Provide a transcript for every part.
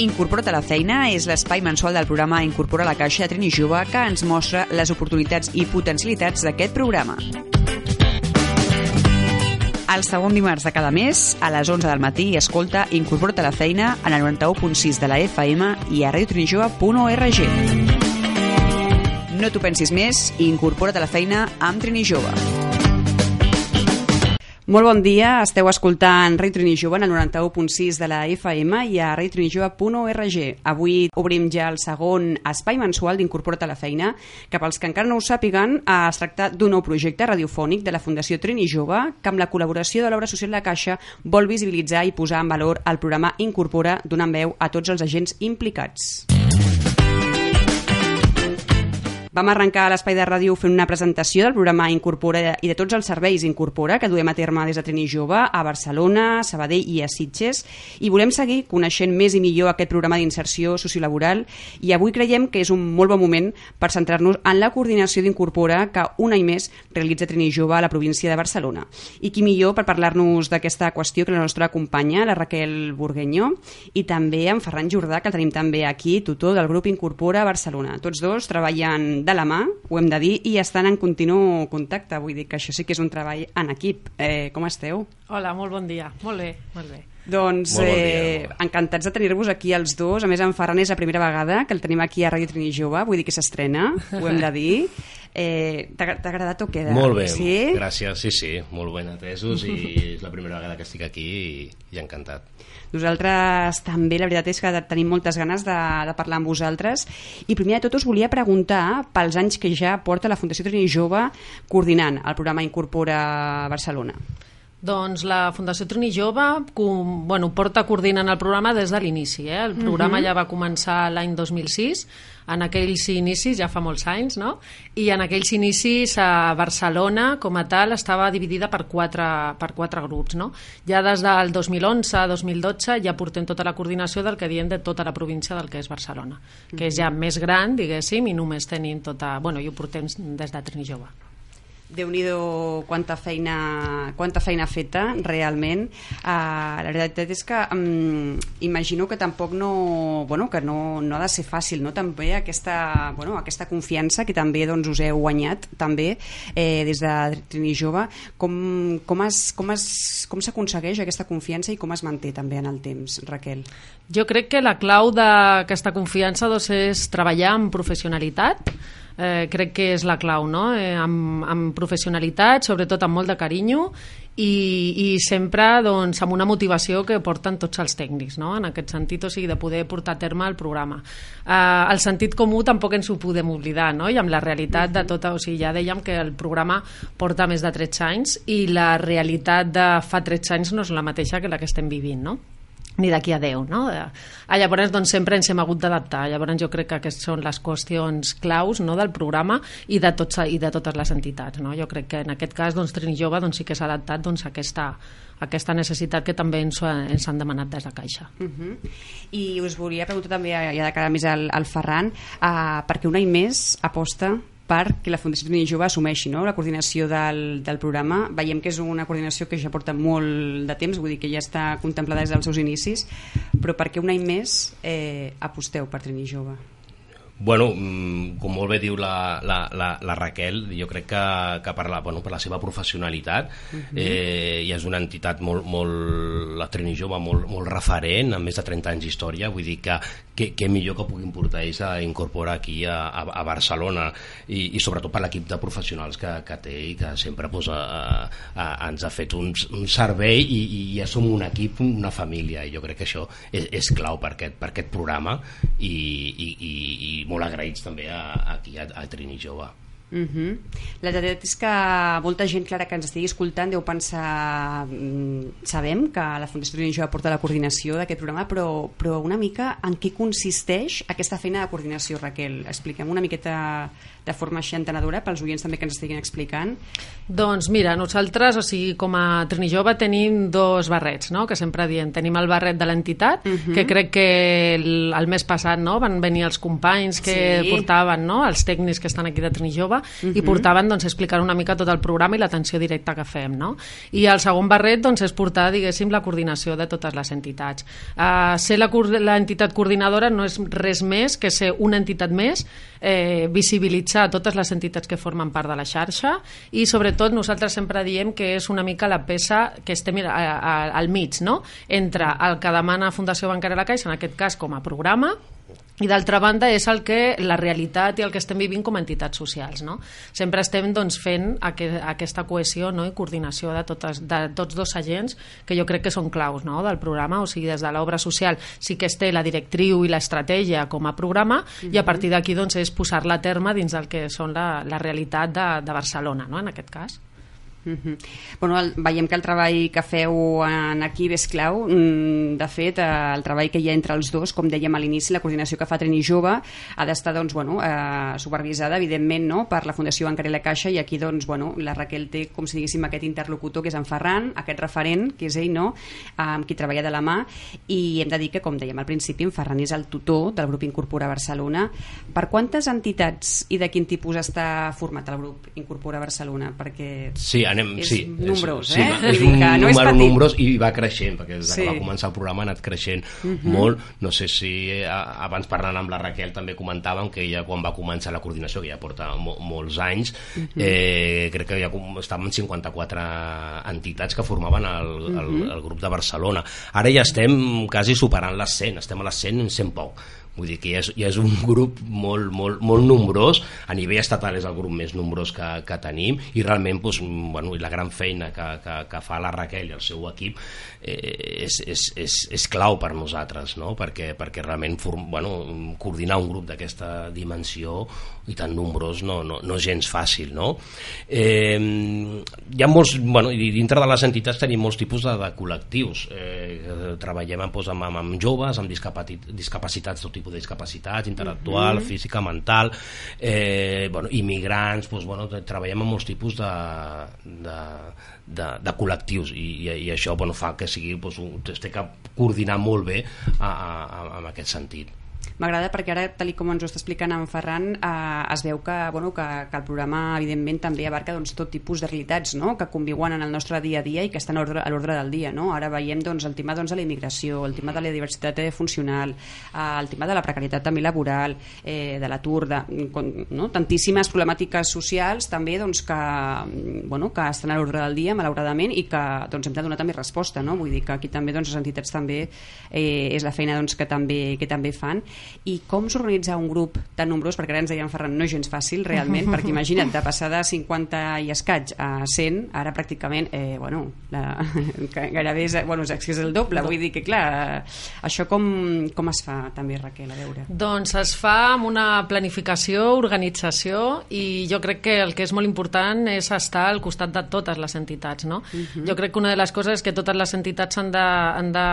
Incorpora't a la feina és l'espai mensual del programa Incorpora la Caixa Trini Jove que ens mostra les oportunitats i potencialitats d'aquest programa. El segon dimarts de cada mes, a les 11 del matí, escolta Incorpora't a la feina en el 91.6 de la FM i a radiotrinijove.org. No t'ho pensis més i incorpora't a la feina amb Trini Jove. Molt bon dia, esteu escoltant Rei Trini Jove en el 91.6 de la FM i a reiotrinijove.org. Avui obrim ja el segon espai mensual d'Incorpora't a la feina, que pels que encara no ho sàpiguen es tracta d'un nou projecte radiofònic de la Fundació Trini Jove que amb la col·laboració de l'obra social de Caixa vol visibilitzar i posar en valor el programa Incorpora donant veu a tots els agents implicats. Vam arrencar l'espai de ràdio fent una presentació del programa Incorpora i de tots els serveis Incorpora que duem a terme des de Trini Jove a Barcelona, Sabadell i a Sitges i volem seguir coneixent més i millor aquest programa d'inserció sociolaboral i avui creiem que és un molt bon moment per centrar-nos en la coordinació d'Incorpora que un any més realitza Trini Jove a la província de Barcelona. I qui millor per parlar-nos d'aquesta qüestió que la nostra companya, la Raquel Burgueño, i també en Ferran Jordà, que el tenim també aquí, tutor del grup Incorpora Barcelona. Tots dos treballen de la mà, ho hem de dir, i estan en continu contacte. Vull dir que això sí que és un treball en equip. Eh, com esteu? Hola, molt bon dia. Molt bé, molt bé. Doncs Molt bon dia, eh, molt encantats de tenir-vos aquí els dos. A més, en Ferran és la primera vegada que el tenim aquí a Ràdio Trini Jove, vull dir que s'estrena, ho hem de dir. Eh, T'ha agradat o queda? Molt bé, Sí? gràcies, sí, sí, molt ben atesos i és la primera vegada que estic aquí i, i encantat. Nosaltres també, la veritat és que tenim moltes ganes de, de parlar amb vosaltres i primer de tot us volia preguntar pels anys que ja porta la Fundació Trini Jove coordinant el programa Incorpora Barcelona. Doncs la Fundació Trini Jove com, bueno, porta coordinant el programa des de l'inici. Eh? El programa uh -huh. ja va començar l'any 2006, en aquells inicis, ja fa molts anys, no? i en aquells inicis a Barcelona, com a tal, estava dividida per quatre, per quatre grups. No? Ja des del 2011 a 2012 ja portem tota la coordinació del que diem de tota la província del que és Barcelona, que és ja més gran, diguéssim, i només tenim tota... Bueno, i ho portem des de Trini Jove. Déu nhi quanta feina, quanta feina feta, realment. Uh, la veritat és que um, imagino que tampoc no, bueno, que no, no ha de ser fàcil, no? també aquesta, bueno, aquesta confiança que també doncs, us heu guanyat també eh, des de Trini Jove. Com, com, es, com, es, com s'aconsegueix aquesta confiança i com es manté també en el temps, Raquel? Jo crec que la clau d'aquesta confiança doncs, és treballar amb professionalitat, eh, crec que és la clau, no? eh, amb, amb professionalitat, sobretot amb molt de carinyo i, i sempre doncs, amb una motivació que porten tots els tècnics, no? en aquest sentit, o sigui, de poder portar a terme el programa. Eh, el sentit comú tampoc ens ho podem oblidar, no? i amb la realitat de tota, o sigui, ja dèiem que el programa porta més de 13 anys i la realitat de fa 13 anys no és la mateixa que la que estem vivint, no? Ni d'aquí a 10, no? Ah, llavors, doncs, sempre ens hem hagut d'adaptar. Llavors, jo crec que aquestes són les qüestions claus no, del programa i de, tots, i de totes les entitats, no? Jo crec que en aquest cas, doncs, Trini Jove doncs, sí que s'ha adaptat doncs, a aquesta, aquesta necessitat que també ens, ens han demanat des de Caixa. Uh -huh. I us volia preguntar també, ja de cara més al, al Ferran, uh, perquè un any més aposta perquè la Fundació Trini Jove assumeixi no? la coordinació del, del programa. Veiem que és una coordinació que ja porta molt de temps, vull dir que ja està contemplada des dels seus inicis, però per què un any més eh, aposteu per Trini Jove? Bueno, mm, com molt bé diu la, la, la, la Raquel, jo crec que, que per, la, bueno, per la seva professionalitat uh -huh. eh, i és una entitat molt, molt la Trini Jove molt, molt referent, amb més de 30 anys d'història, vull dir que, que, que millor que puguin portar ells a incorporar aquí a, a, a Barcelona i, i sobretot per l'equip de professionals que, que té i que sempre pues, a, a, ens ha fet un, un servei i, i ja som un equip, una família i jo crec que això és, és clau per aquest, per aquest programa i, i, i, i molt agraïts també a, aquí a, a Trini Jove. Uh -huh. La veritat és que molta gent clara que ens estigui escoltant deu pensar mm, sabem que la Fundació Trini Jove porta la coordinació d'aquest programa però, però una mica en què consisteix aquesta feina de coordinació Raquel? Expliquem una miqueta de forma així entenedora pels oients també que ens estiguin explicant Doncs mira, nosaltres, o sigui, com a Trini Jove tenim dos barrets, no?, que sempre diem. Tenim el barret de l'entitat, uh -huh. que crec que el, el mes passat no, van venir els companys que Sí. portaven, no?, els tècnics que estan aquí de Trini Jove, uh -huh. i portaven doncs, explicar una mica tot el programa i l'atenció directa que fem. No? I el segon barret doncs, és portar diguéssim, la coordinació de totes les entitats. Uh, ser l'entitat coordinadora no és res més que ser una entitat més, eh, visibilitzar totes les entitats que formen part de la xarxa i sobretot nosaltres sempre diem que és una mica la peça que estem a, a, al mig, no? entre el que demana Fundació Bancària La Caixa, en aquest cas com a programa, i d'altra banda és el que la realitat i el que estem vivint com a entitats socials no? sempre estem doncs, fent aqu aquesta cohesió no? i coordinació de, totes, de tots dos agents que jo crec que són claus no? del programa, o sigui des de l'obra social sí que es té la directriu i l'estratègia com a programa uh -huh. i a partir d'aquí doncs, és posar-la a terme dins del que són la, la realitat de, de Barcelona no? en aquest cas Uh -huh. bueno, el, veiem que el treball que feu en equip és clau mm, de fet, eh, el treball que hi ha entre els dos com dèiem a l'inici, la coordinació que fa Trini Jove ha d'estar doncs, bueno, eh, supervisada evidentment no? per la Fundació Bancària La Caixa i aquí doncs, bueno, la Raquel té com si diguéssim aquest interlocutor que és en Ferran aquest referent, que és ell no? amb qui treballa de la mà i hem de dir que com dèiem al principi, en Ferran és el tutor del grup Incorpora Barcelona per quantes entitats i de quin tipus està format el grup Incorpora Barcelona? perquè sí, anem, és sí, nombrós, és, eh? Sí, és un no número és nombrós i va creixent, perquè des sí. que va començar el programa ha anat creixent uh Mhm. -huh. molt. No sé si eh, abans parlant amb la Raquel també comentàvem que ella quan va començar la coordinació, que ja porta mo molts anys, uh Mhm. -huh. eh, crec que ja estàvem 54 entitats que formaven el, el, uh Mhm. el grup de Barcelona. Ara ja estem quasi superant les 100, estem a les 100 en 100 poc vull dir que ja és, ja és un grup molt, molt, molt nombrós, a nivell estatal és el grup més nombrós que, que tenim i realment doncs, bueno, i la gran feina que, que, que fa la Raquel i el seu equip eh, és, és, és, és clau per nosaltres no? perquè, perquè realment form, bueno, coordinar un grup d'aquesta dimensió i tan nombrós no, no, no és gens fàcil no? eh, hi ha molts bueno, i dintre de les entitats tenim molts tipus de, de col·lectius eh, treballem doncs, amb, amb, amb joves amb discapacitats, discapacitats tot tipus de discapacitats, intel·lectual, mm -hmm. física, mental, eh, bueno, immigrants, doncs, bueno, treballem amb molts tipus de, de, de, de col·lectius i, i, i això bueno, fa que sigui, doncs, un, es té que coordinar molt bé a, a, a, en aquest sentit. M'agrada perquè ara, tal com ens ho està explicant en Ferran, eh, es veu que, bueno, que, que el programa evidentment també abarca doncs, tot tipus de realitats no? que conviuen en el nostre dia a dia i que estan a l'ordre del dia. No? Ara veiem doncs, el tema doncs, de la immigració, el tema de la diversitat funcional, eh, el tema de la precarietat també laboral, eh, de l'atur, no? tantíssimes problemàtiques socials també doncs, que, bueno, que estan a l'ordre del dia, malauradament, i que doncs, hem de donar també resposta. No? Vull dir que aquí també doncs, les entitats també eh, és la feina doncs, que, també, que també fan i com s'organitza un grup tan nombrós perquè ara ens deien Ferran, no és gens fàcil realment perquè imagina't, de passar de 50 i escaig a 100, ara pràcticament eh, bueno, la, gairebé és, bueno, és, és el doble, vull dir que clar això com, com es fa també Raquel, a veure? Doncs es fa amb una planificació, organització i jo crec que el que és molt important és estar al costat de totes les entitats no? Uh -huh. jo crec que una de les coses és que totes les entitats han de, han de,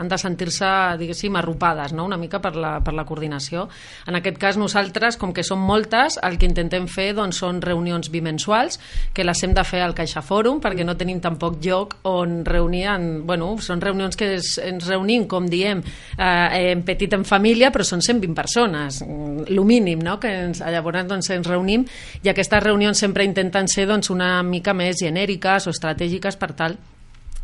han de sentir-se diguéssim arropades no? una mica per la, per la coordinació. En aquest cas nosaltres, com que som moltes, el que intentem fer doncs, són reunions bimensuals, que les hem de fer al Caixa Fòrum, perquè no tenim tampoc lloc on reunir, en, bueno, són reunions que es, ens reunim, com diem, eh, en petit en família, però són 120 persones, el mínim, no? que ens, llavors doncs, ens reunim, i aquestes reunions sempre intenten ser doncs, una mica més genèriques o estratègiques per tal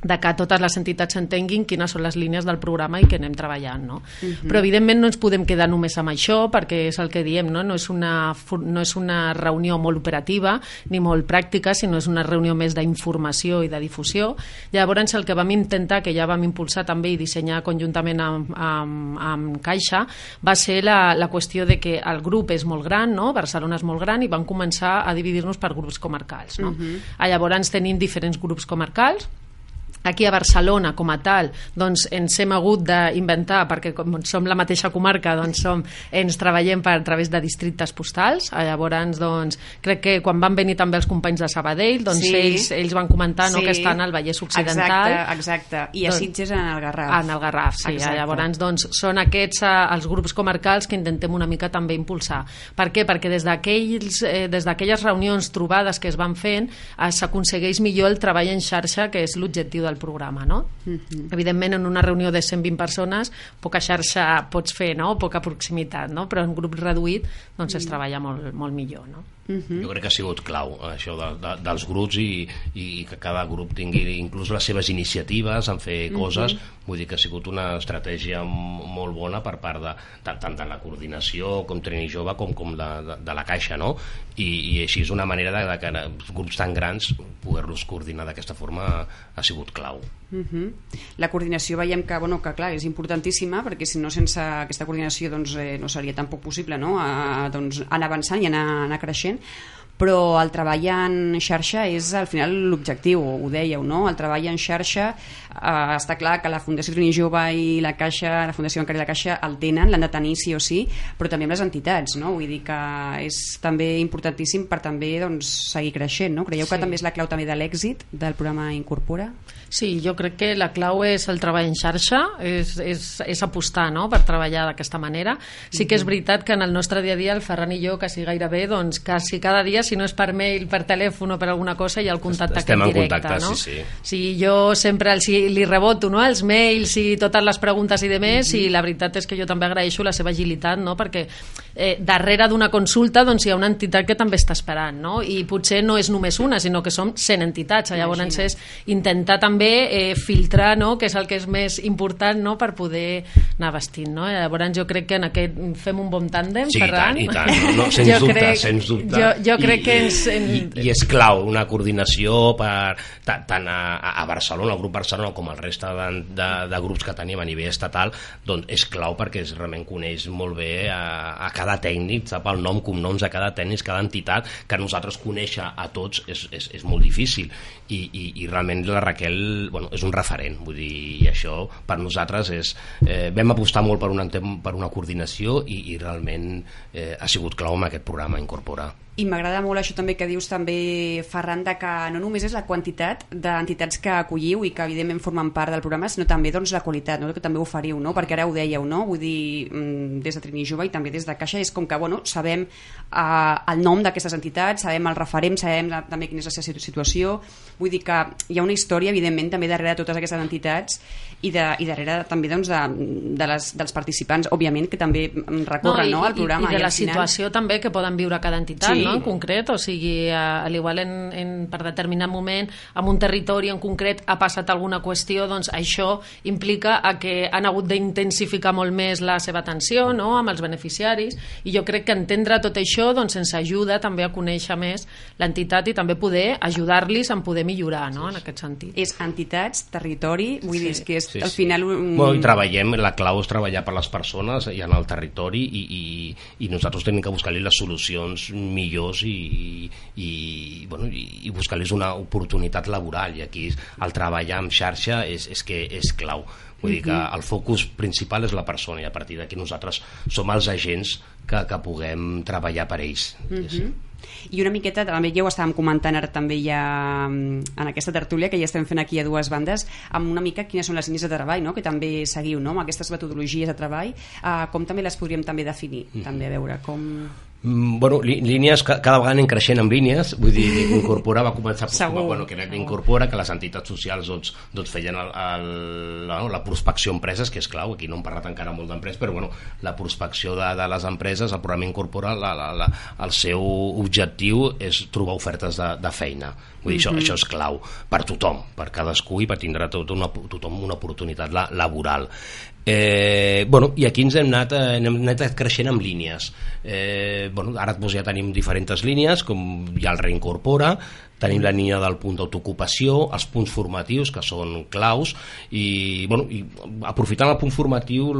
de que totes les entitats entenguin quines són les línies del programa i que anem treballant. No? Uh -huh. Però, evidentment, no ens podem quedar només amb això, perquè és el que diem, no, no, és, una, no és una reunió molt operativa ni molt pràctica, sinó és una reunió més d'informació i de difusió. Llavors, el que vam intentar, que ja vam impulsar també i dissenyar conjuntament amb, amb, amb Caixa, va ser la, la qüestió de que el grup és molt gran, no? Barcelona és molt gran, i van començar a dividir-nos per grups comarcals. No? Uh -huh. Llavors, tenim diferents grups comarcals, aquí a Barcelona com a tal doncs ens hem hagut d'inventar perquè com som la mateixa comarca doncs som, ens treballem per a través de districtes postals llavors doncs crec que quan van venir també els companys de Sabadell doncs sí. ells, ells van comentar sí. no, que estan al Vallès Occidental exacte, exacte. i a doncs, Sitges en el Garraf en el Garraf, sí, exacte. llavors doncs són aquests eh, els grups comarcals que intentem una mica també impulsar per què? perquè des d'aquelles eh, des reunions trobades que es van fent eh, s'aconsegueix millor el treball en xarxa que és l'objectiu del programa, no? Uh -huh. Evidentment, en una reunió de 120 persones, poca xarxa pots fer, no? Poca proximitat, no? Però en grup reduït, doncs es treballa molt, molt millor, no? Uh -huh. Jo crec que ha sigut clau això de, de, dels grups i, i que cada grup tingui inclús les seves iniciatives en fer coses uh -huh. vull dir que ha sigut una estratègia molt bona per part de, de, tant de la coordinació com Trini Jove com, com de, de, de la Caixa no? I, i així és una manera de, de que grups tan grans poder-los coordinar d'aquesta forma ha sigut clau uh -huh. La coordinació veiem que, bueno, que clar, és importantíssima perquè si no sense aquesta coordinació doncs, eh, no seria tampoc possible no? a, doncs, anar avançant i anar, anar creixent però el treball en xarxa és al final l'objectiu, ho dèieu, no? El treball en xarxa eh, està clar que la Fundació Trini Jove i la Caixa, la Fundació Bancària de la Caixa el tenen, l'han de tenir sí o sí, però també amb les entitats, no? Vull dir que és també importantíssim per també doncs, seguir creixent, no? Creieu sí. que també és la clau també de l'èxit del programa Incorpora? Sí, jo crec que la clau és el treball en xarxa, és, és, és apostar no? per treballar d'aquesta manera. Sí que és veritat que en el nostre dia a dia, el Ferran i jo, quasi gairebé, doncs, quasi cada dia, si no és per mail, per telèfon o per alguna cosa, hi ha el contacte Estem aquest directe. Contacte, no? sí, sí. sí, jo sempre els, li reboto no? els mails i totes les preguntes i de més, mm -hmm. i la veritat és que jo també agraeixo la seva agilitat, no? perquè eh, darrere d'una consulta doncs, hi ha una entitat que també està esperant, no? i potser no és només una, sinó que som 100 entitats, llavors Imagina. és intentar també eh, filtrar, no?, que és el que és més important no?, per poder anar vestint. No? Llavors jo crec que en aquest fem un bon tàndem, sí, Ferran. Sí, i tant, i tant. No, sens, dubte, crec, sens dubte. Jo, jo crec I, que ens... En... I, I és clau una coordinació per, tant a, a Barcelona, el grup Barcelona, com el reste de, de, de grups que tenim a nivell estatal, doncs és clau perquè es realment coneix molt bé a, a cada tècnic, sap el nom, cognoms a cada tècnic, cada entitat, que nosaltres conèixer a tots és, és, és molt difícil. I, i, i realment la Raquel bueno, és un referent, vull dir, i això per nosaltres és... Eh, vam apostar molt per una, per una coordinació i, i realment eh, ha sigut clau en aquest programa incorporar. I m'agrada molt això també que dius també, Ferran, de que no només és la quantitat d'entitats que acolliu i que evidentment formen part del programa, sinó també doncs, la qualitat, no? que també oferiu, no? perquè ara ho dèieu, no? vull dir, mm, des de Trini Jove i també des de Caixa, és com que bueno, sabem eh, el nom d'aquestes entitats, sabem el referent, sabem la, també quina és la seva situació, vull dir que hi ha una història, evidentment, també darrere de totes aquestes entitats i, de, i darrere també doncs, de, de les, dels participants, òbviament, que també recorren no, i, no, al programa. I, i de la final... situació també que poden viure cada entitat, sí, no? en concret, o sigui, a, a l'igual en, en, per determinat moment en un territori en concret ha passat alguna qüestió, doncs això implica a que han hagut d'intensificar molt més la seva atenció no? amb els beneficiaris i jo crec que entendre tot això doncs, ens ajuda també a conèixer més l'entitat i també poder ajudar-los en poder millorar no? en aquest sentit. És entitats, territori, vull sí. dir que és sí, al final... Un... Bueno, treballem, la clau és treballar per les persones i en el territori i, i, i nosaltres tenim que buscar-li les solucions millors millors i, i, bueno, i, i buscar-los una oportunitat laboral i aquí el treballar en xarxa és, és que és clau vull dir que mhm. el focus principal és la persona i a partir d'aquí nosaltres som els agents que, que puguem treballar per ells uh -huh. sí. I una miqueta, també ja ho estàvem comentant ara també ja mm, en aquesta tertúlia que ja estem fent aquí a dues bandes, amb una mica quines són les línies de treball, no? que també seguiu, no? amb aquestes metodologies de treball, uh, com també les podríem també definir, mm. també a veure com... Mm, bueno, línies, cada vegada anem creixent amb línies, vull dir, incorporar va començar Segur. bueno, que incorpora que les entitats socials doncs, doncs feien el, el, la, no, la prospecció a empreses, que és clau, aquí no hem parlat encara molt d'empreses, però bueno, la prospecció de, de les empreses, el programa incorpora la, la, la, el seu objectiu és trobar ofertes de, de feina vull dir, mm -hmm. això, això és clau per tothom, per cadascú i per tindre tot una, tothom una oportunitat la, laboral Eh, bueno, i aquí ens hem anat, eh, hem anat creixent amb línies. Eh, bueno, ara doncs, ja tenim diferents línies com ja el reincorpora. Tenim la línia del punt d'autoocupació els punts formatius que són claus. I, bueno, i aprofitant el punt formatiu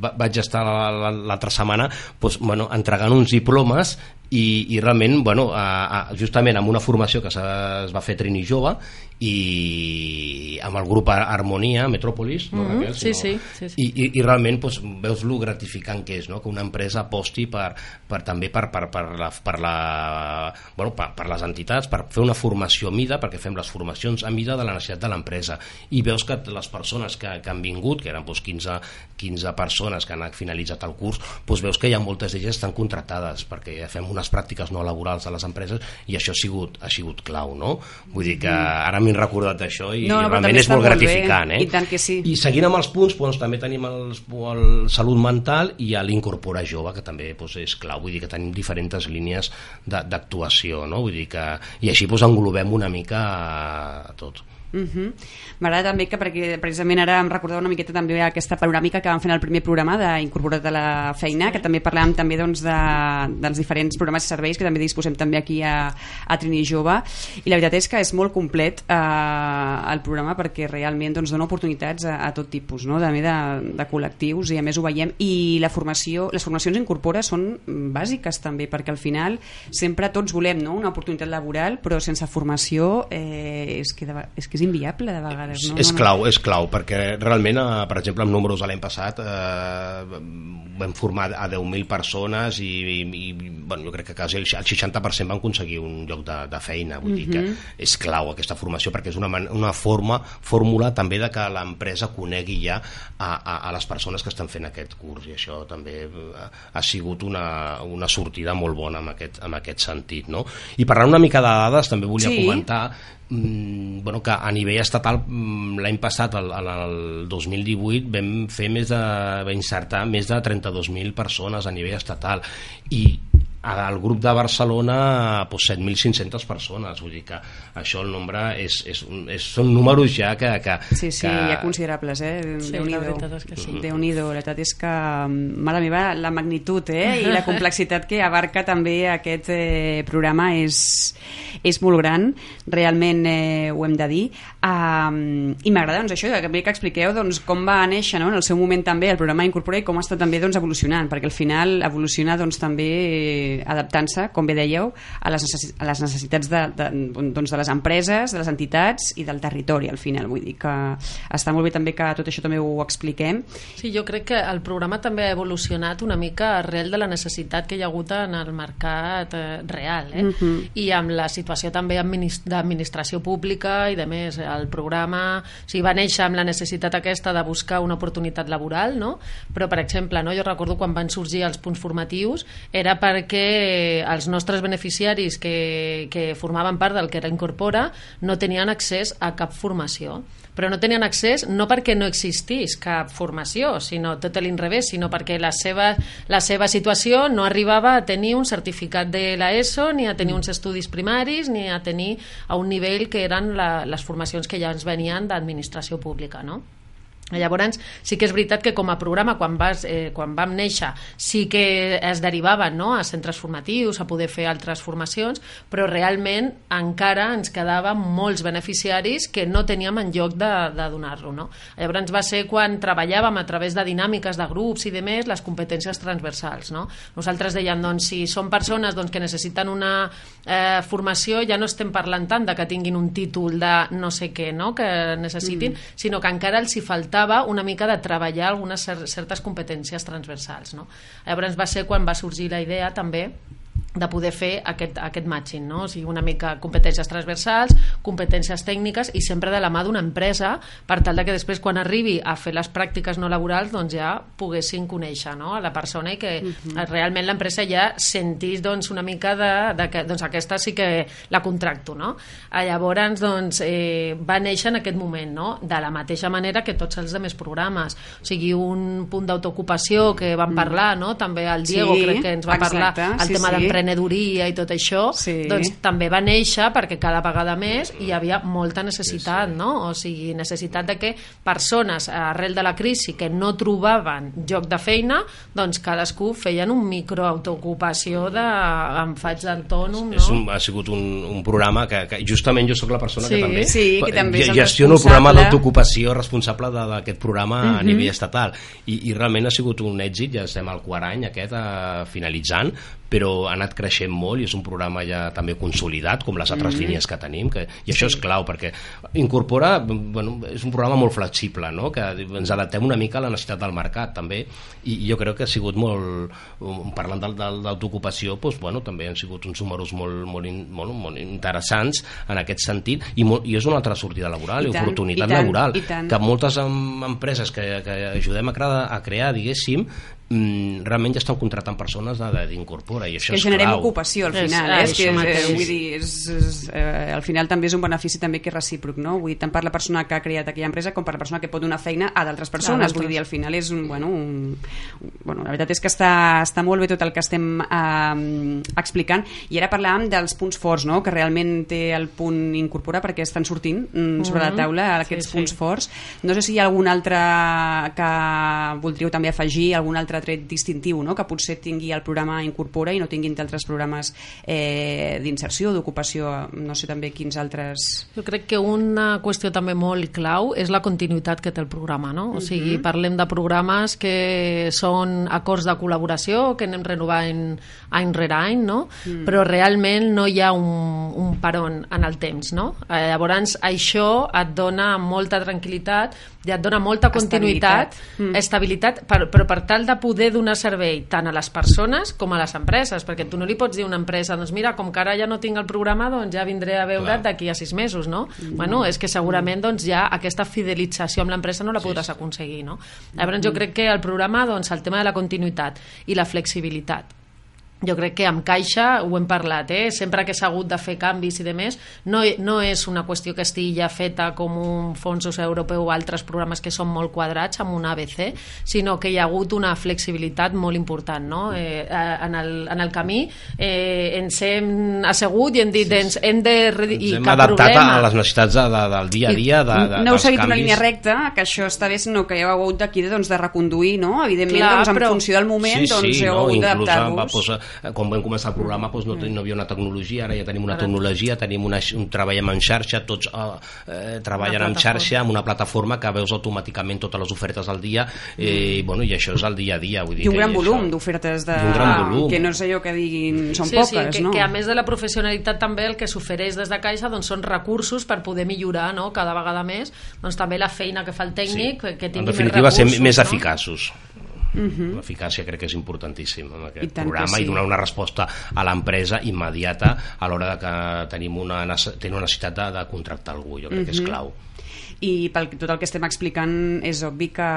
vaig estar l'altra setmana doncs, bueno, entregant uns diplomes i, i realment, bueno, a, a, justament amb una formació que es va fer Trini Jove i amb el grup Harmonia, Metropolis, no, mm -hmm. Raquel? Sí, sí, sí, sí. I, i, i realment doncs, veus lo gratificant que és, no? que una empresa aposti per, per, també per, per, per, la, per, la, bueno, per, per les entitats, per fer una formació a mida, perquè fem les formacions a mida de la necessitat de l'empresa. I veus que les persones que, que han vingut, que eren doncs, 15, 15 persones que han finalitzat el curs, doncs veus que hi ha moltes d'elles estan contractades, perquè fem unes pràctiques no laborals a les empreses i això ha sigut, ha sigut clau, no? Vull dir que ara m'he recordat d'això i, no, no, realment és molt gratificant, eh? I tant que sí. I seguint amb els punts, doncs, també tenim el, el salut mental i l'incorporar jove, que també doncs, és clau, vull dir que tenim diferents línies d'actuació, no? Vull dir que, i així doncs, englobem una mica a tot. Uh -huh. M'agrada també que perquè precisament ara em recordava una miqueta també aquesta panoràmica que vam fer en el primer programa d'Incorporat a la feina, que també parlàvem també doncs, de, dels diferents programes i serveis que també disposem també aquí a, a Trini Jove i la veritat és que és molt complet eh, el programa perquè realment doncs, dona oportunitats a, a tot tipus, no? també de, de col·lectius i a més ho veiem i la formació, les formacions Incorpora són bàsiques també perquè al final sempre tots volem no? una oportunitat laboral però sense formació eh, és, que, és que és inviable de vegades. No? És, és clau, és clau, perquè realment, eh, per exemple, amb números de l'any passat eh, vam formar a 10.000 persones i, i, i bueno, jo crec que quasi el 60% van aconseguir un lloc de, de feina, vull uh -huh. dir que mhm. és clau aquesta formació perquè és una, una forma, fórmula també de que l'empresa conegui ja a, a, a les persones que estan fent aquest curs i això també ha, eh, ha sigut una, una sortida molt bona en aquest, en aquest sentit. No? I parlant una mica de dades, també volia sí. comentar mm, bueno, que a nivell estatal mm, l'any passat, el, el 2018, vam fer més de, vam insertar més de 32.000 persones a nivell estatal. I al grup de Barcelona doncs, 7.500 persones vull dir que això el nombre és, és, és, són números ja que, que sí, sí, que... ja considerables eh? sí, Déu-n'hi-do la veritat és que sí. déu nhi la veritat és que mare meva, la magnitud eh? i la complexitat que abarca també aquest eh, programa és, és molt gran realment eh, ho hem de dir um, i m'agrada doncs, això que, que expliqueu doncs, com va néixer no? en el seu moment també el programa Incorpora i com està també doncs, evolucionant perquè al final evoluciona doncs, també eh, adaptant-se, com bé dèieu, a les, necessi a les necessitats de, de, doncs de les empreses, de les entitats i del territori, al final. Vull dir que està molt bé també que tot això també ho expliquem. Sí, jo crec que el programa també ha evolucionat una mica arrel de la necessitat que hi ha hagut en el mercat eh, real, eh? Uh mhm. -huh. i amb la situació també d'administració pública i de més, el programa o sigui, va néixer amb la necessitat aquesta de buscar una oportunitat laboral, no? però per exemple, no? jo recordo quan van sorgir els punts formatius era perquè els nostres beneficiaris que, que formaven part del que era Incorpora no tenien accés a cap formació però no tenien accés no perquè no existís cap formació, sinó tot l'inrevés, sinó perquè la seva, la seva situació no arribava a tenir un certificat de l'ESO, ni a tenir uns estudis primaris, ni a tenir a un nivell que eren la, les formacions que ja ens venien d'administració pública, no? Llavors, sí que és veritat que com a programa, quan, vas, eh, quan vam néixer, sí que es derivaven no? a centres formatius, a poder fer altres formacions, però realment encara ens quedaven molts beneficiaris que no teníem en lloc de, de donar-lo. No? Llavors va ser quan treballàvem a través de dinàmiques de grups i de més les competències transversals. No? Nosaltres dèiem, doncs, si són persones doncs, que necessiten una eh, formació, ja no estem parlant tant de que tinguin un títol de no sé què no? que necessitin, mm. sinó que encara els hi falta necessitava una mica de treballar algunes certes competències transversals. No? Llavors va ser quan va sorgir la idea també de poder fer aquest, aquest matching, no? o sigui, una mica competències transversals, competències tècniques i sempre de la mà d'una empresa per tal de que després quan arribi a fer les pràctiques no laborals doncs ja poguessin conèixer no? a la persona i que uh mhm. -huh. realment l'empresa ja sentís doncs, una mica de, de que doncs, aquesta sí que la contracto. No? Llavors doncs, eh, va néixer en aquest moment, no? de la mateixa manera que tots els altres programes. O sigui, un punt d'autoocupació que vam mm. parlar, no? també el Diego sí, crec que ens va exacte, parlar el sí, tema sí. d'empresa emprenedoria i tot això, sí. doncs també va néixer perquè cada vegada més hi havia molta necessitat, sí, sí. no? O sigui, necessitat de que persones arrel de la crisi que no trobaven lloc de feina, doncs cadascú feien un microautoocupació de em faig d'autònom, no? És un, ha sigut un, un programa que, que justament jo sóc la persona sí, que també, sí, que també gestiono el programa d'autoocupació responsable d'aquest programa uh -huh. a mhm. nivell estatal i, i realment ha sigut un èxit, ja estem al quart any aquest eh, finalitzant però ha anat creixent molt i és un programa ja també consolidat, com les altres mm -hmm. línies que tenim, que, i això sí. és clau, perquè incorpora, bueno, és un programa molt flexible, no? que ens adaptem una mica a la necessitat del mercat, també, i jo crec que ha sigut molt, parlant d'autoocupació, doncs, bueno, també han sigut uns números molt, molt, molt, molt interessants en aquest sentit, i, molt, i és una altra sortida laboral, i, i tant, oportunitat i tant, laboral, i tant. que moltes empreses que, que ajudem a crear, a crear diguéssim, mm, realment ja estan contractant persones d'incorpora i això que és generem clau. ocupació al final és, eh? és que, eh, vull dir, és, és, eh, al final també és un benefici també que és recíproc no? vull dir, tant per la persona que ha creat aquella empresa com per la persona que pot donar feina a d'altres persones vull dir, al final és un, bueno, un, bueno, la veritat és que està, està molt bé tot el que estem eh, explicant i ara parlàvem dels punts forts no? que realment té el punt incorporar perquè estan sortint mm, sobre la taula aquests sí, punts sí. forts no sé si hi ha algun altre que voldríeu també afegir algun altre tret distintiu no? que potser tingui el programa Incorpora i no tinguin d'altres programes eh, d'inserció, d'ocupació, no sé també quins altres... Jo crec que una qüestió també molt clau és la continuïtat que té el programa, no? O sigui, uh -huh. parlem de programes que són acords de col·laboració, que anem renovant any rere any, no? Uh mm. -huh. Però realment no hi ha un, un peron en el temps, no? Eh, llavors, això et dona molta tranquil·litat i et dona molta continuïtat, estabilitat, mm. estabilitat per, però per tal de poder donar servei tant a les persones com a les empreses, perquè tu no li pots dir a una empresa, doncs mira, com que ara ja no tinc el programa, doncs ja vindré a veure't d'aquí a sis mesos, no? Mm. Bueno, és que segurament doncs, ja aquesta fidelització amb l'empresa no la podràs sí. aconseguir, no? Llavors mm. jo crec que el programa, doncs, el tema de la continuïtat i la flexibilitat jo crec que amb Caixa ho hem parlat, eh? sempre que s'ha hagut de fer canvis i de més, no, no és una qüestió que estigui ja feta com un fons europeu o altres programes que són molt quadrats amb un ABC, sinó que hi ha hagut una flexibilitat molt important no? eh, en, el, en el camí eh, ens hem assegut i hem dit ens hem de... Ens i hem adaptat problema. a les necessitats de, de, del dia a dia de, de, no heu seguit canvis. una línia recta, que això està bé, sinó que heu hagut d'aquí doncs, de reconduir, no? evidentment Clar, doncs, en però... funció del moment sí, sí, doncs, heu no, hagut d'adaptar-vos quan vam començar el programa doncs no, no hi havia una tecnologia, ara ja tenim una tecnologia, tenim una, un treballem en xarxa, tots eh, eh, treballen en xarxa amb una plataforma que veus automàticament totes les ofertes al dia eh, i, bueno, i això és el dia a dia. Vull dir I un gran volum d'ofertes de... un gran volum. que no és allò que diguin són sí, poques, sí, que, no? que a més de la professionalitat també el que s'ofereix des de Caixa doncs, són recursos per poder millorar no? cada vegada més doncs, també la feina que fa el tècnic sí. que tingui en definitiva més recursos, ser més no? eficaços Uh -huh. L'eficàcia crec que és importantíssim en aquest I programa sí. i donar una resposta a l'empresa immediata a l'hora de que tenim una, tenim una necessitat de, de contractar algú, jo crec uh -huh. que és clau i pel tot el que estem explicant és obvi que,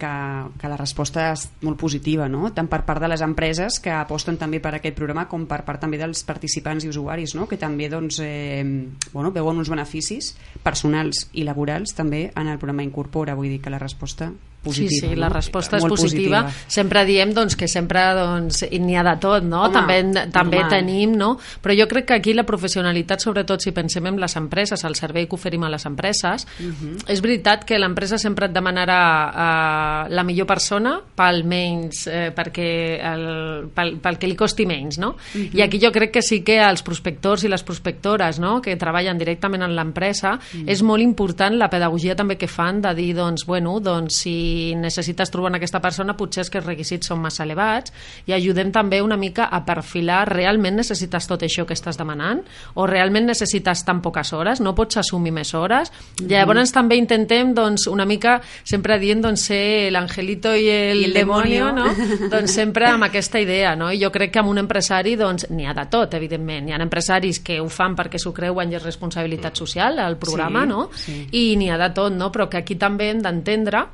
que, que la resposta és molt positiva, no? tant per part de les empreses que aposten també per aquest programa com per part també dels participants i usuaris no? que també doncs, eh, bueno, veuen uns beneficis personals i laborals també en el programa Incorpora, vull dir que la resposta positiva. Sí, sí, la resposta és positiva. positiva. Sempre diem doncs, que sempre doncs, n'hi ha de tot, no? Home, també també normal. tenim, no? Però jo crec que aquí la professionalitat, sobretot si pensem en les empreses, el servei que oferim a les empreses, uh mhm. -huh. és veritat que l'empresa sempre et demanarà uh, la millor persona pel menys, eh, perquè el, pel, pel que li costi menys, no? Uh -huh. I aquí jo crec que sí que els prospectors i les prospectores no? que treballen directament en l'empresa, uh -huh. és molt important la pedagogia també que fan de dir, doncs, bueno, doncs si necessites trobar en aquesta persona potser és que els requisits són massa elevats i ajudem també una mica a perfilar realment necessites tot això que estàs demanant o realment necessites tan poques hores no pots assumir més hores mm llavors també intentem doncs, una mica sempre dient doncs, ser l'angelito i el, I el demonio, no? doncs sempre amb aquesta idea no? i jo crec que amb un empresari doncs, n'hi ha de tot evidentment, hi ha empresaris que ho fan perquè s'ho creuen i és responsabilitat social el programa sí, no? Sí. i n'hi ha de tot no? però que aquí també hem d'entendre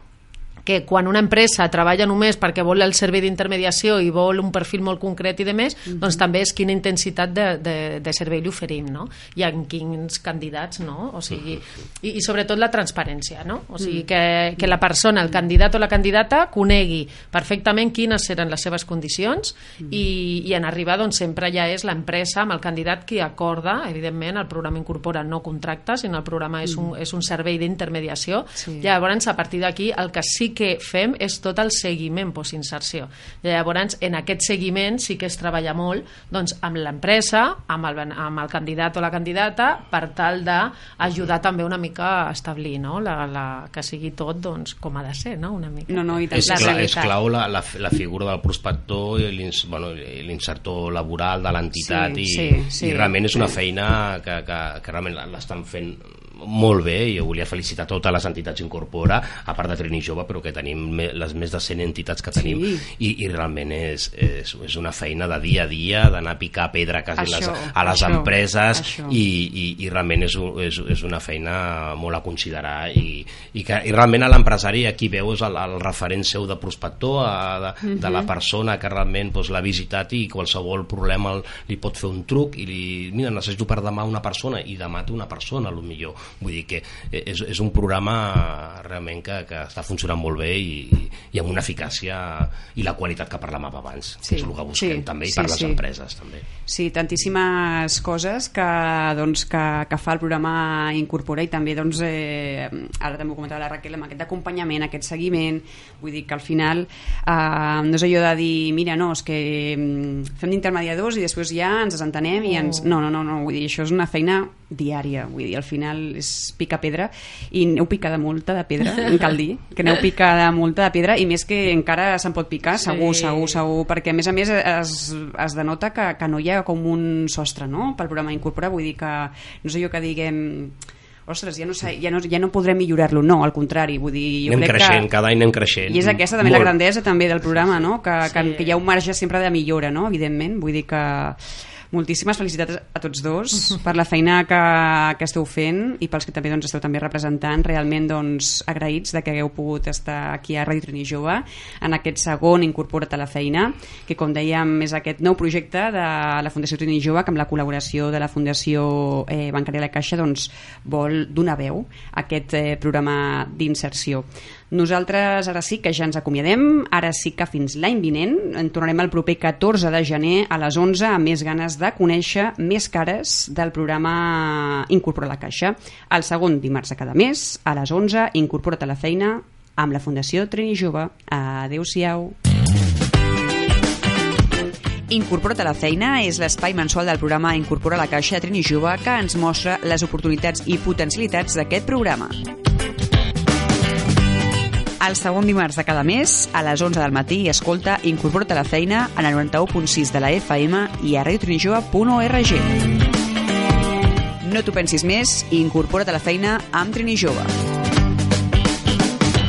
que quan una empresa treballa només perquè vol el servei d'intermediació i vol un perfil molt concret i de més, mm -hmm. doncs també és quina intensitat de, de, de servei li oferim, no? I en quins candidats, no? O sigui, i, i sobretot la transparència, no? O sigui, que, que la persona, el candidat o la candidata, conegui perfectament quines seran les seves condicions i, i en arribar, doncs, sempre ja és l'empresa amb el candidat qui acorda, evidentment, el programa incorpora no contractes, sinó el programa és un, és un servei d'intermediació. Sí. Llavors, a partir d'aquí, el que sí sí que fem és tot el seguiment postinserció. Llavors, en aquest seguiment sí que es treballa molt doncs, amb l'empresa, amb, el, amb el candidat o la candidata, per tal d'ajudar també una mica a establir no? la, la, que sigui tot doncs, com ha de ser, no? una mica. No, no, i és, cla és clau la, la, la figura del prospector i l'insertor bueno, laboral de l'entitat sí, i, sí, sí. i realment és una feina que, que, que realment l'estan fent molt bé, jo volia felicitar totes les entitats Incorpora, a part de Trini Jove, però que tenim les més de 100 entitats que tenim sí. i, i realment és, és, és una feina de dia a dia, d'anar a picar pedra quasi això, les, a les això, empreses això. I, i, i realment és, és, és una feina molt a considerar i, i, que, i realment a l'empresari aquí veus el, el referent seu de prospector, a, de, uh -huh. de la mhm. persona que realment doncs, l'ha visitat i qualsevol problema li pot fer un truc i li, mira, necessito per demà una persona i demà té una persona, a lo millor vull dir que és, és un programa realment que, que està funcionant molt bé i, i amb una eficàcia i la qualitat que parlàvem abans sí, que és el que busquem sí, també i sí, per les sí. empreses també. Sí, tantíssimes coses que, doncs, que, que fa el programa Incorpora i també doncs, eh, ara també ho comentava la Raquel amb aquest acompanyament, aquest seguiment vull dir que al final eh, no és allò de dir, mira, no, és que mm, fem d'intermediadors i després ja ens desentenem i ens... No, no, no, no, vull dir, això és una feina diària, vull dir, al final és picar pedra i neu picada molta de pedra, en cal dir, que neu picada molta de pedra i més que encara se'n pot picar, sí. segur, segur, segur, perquè a més a més es, es denota que, que no hi ha com un sostre, no?, pel programa Incorpora, vull dir que no sé jo que diguem ostres, ja no, sé, ja no, ja no podrem millorar-lo, no, al contrari, vull dir, jo anem crec creixent, que... cada any anem creixent. I és aquesta també Molt. la grandesa també del programa, no? Que, sí. que, que hi ha un marge sempre de millora, no? Evidentment, vull dir que moltíssimes felicitats a tots dos per la feina que, que esteu fent i pels que també doncs, esteu també representant realment doncs, agraïts de que hagueu pogut estar aquí a Ràdio Trini Jove en aquest segon Incorpora't a la feina que com dèiem és aquest nou projecte de la Fundació Trini Jove que amb la col·laboració de la Fundació eh, Bancària de la Caixa doncs, vol donar veu a aquest eh, programa d'inserció nosaltres ara sí que ja ens acomiadem, ara sí que fins l'any vinent, en tornarem el proper 14 de gener a les 11 amb més ganes de conèixer més cares del programa Incorpora la Caixa. El segon dimarts de cada mes, a les 11, Incorpora't a la feina amb la Fundació Trini Jove. Adéu-siau. Incorpora't a la feina és l'espai mensual del programa Incorpora la Caixa Trini Jove que ens mostra les oportunitats i potencialitats d'aquest programa el segon dimarts de cada mes, a les 11 del matí, escolta Incorpora't a la feina en el 91.6 de la FM i a radiotrinijove.org. No t'ho pensis més i incorpora't a la feina amb Trini Jove.